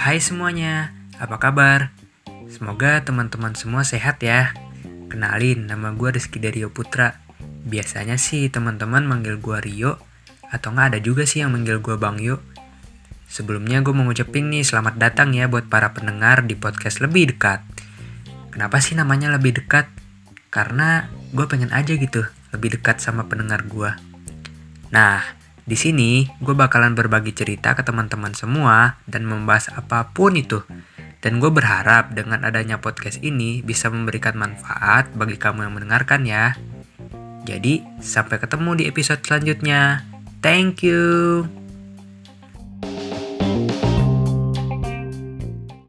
Hai semuanya, apa kabar? Semoga teman-teman semua sehat ya. Kenalin, nama gue Rizky Dario Putra. Biasanya sih teman-teman manggil gue Rio, atau nggak ada juga sih yang manggil gue Bang Yo. Sebelumnya gue mau ngucapin nih selamat datang ya buat para pendengar di podcast lebih dekat. Kenapa sih namanya lebih dekat? Karena gue pengen aja gitu, lebih dekat sama pendengar gue. Nah, di sini, gue bakalan berbagi cerita ke teman-teman semua dan membahas apa pun itu. Dan gue berharap dengan adanya podcast ini bisa memberikan manfaat bagi kamu yang mendengarkan ya. Jadi, sampai ketemu di episode selanjutnya. Thank you.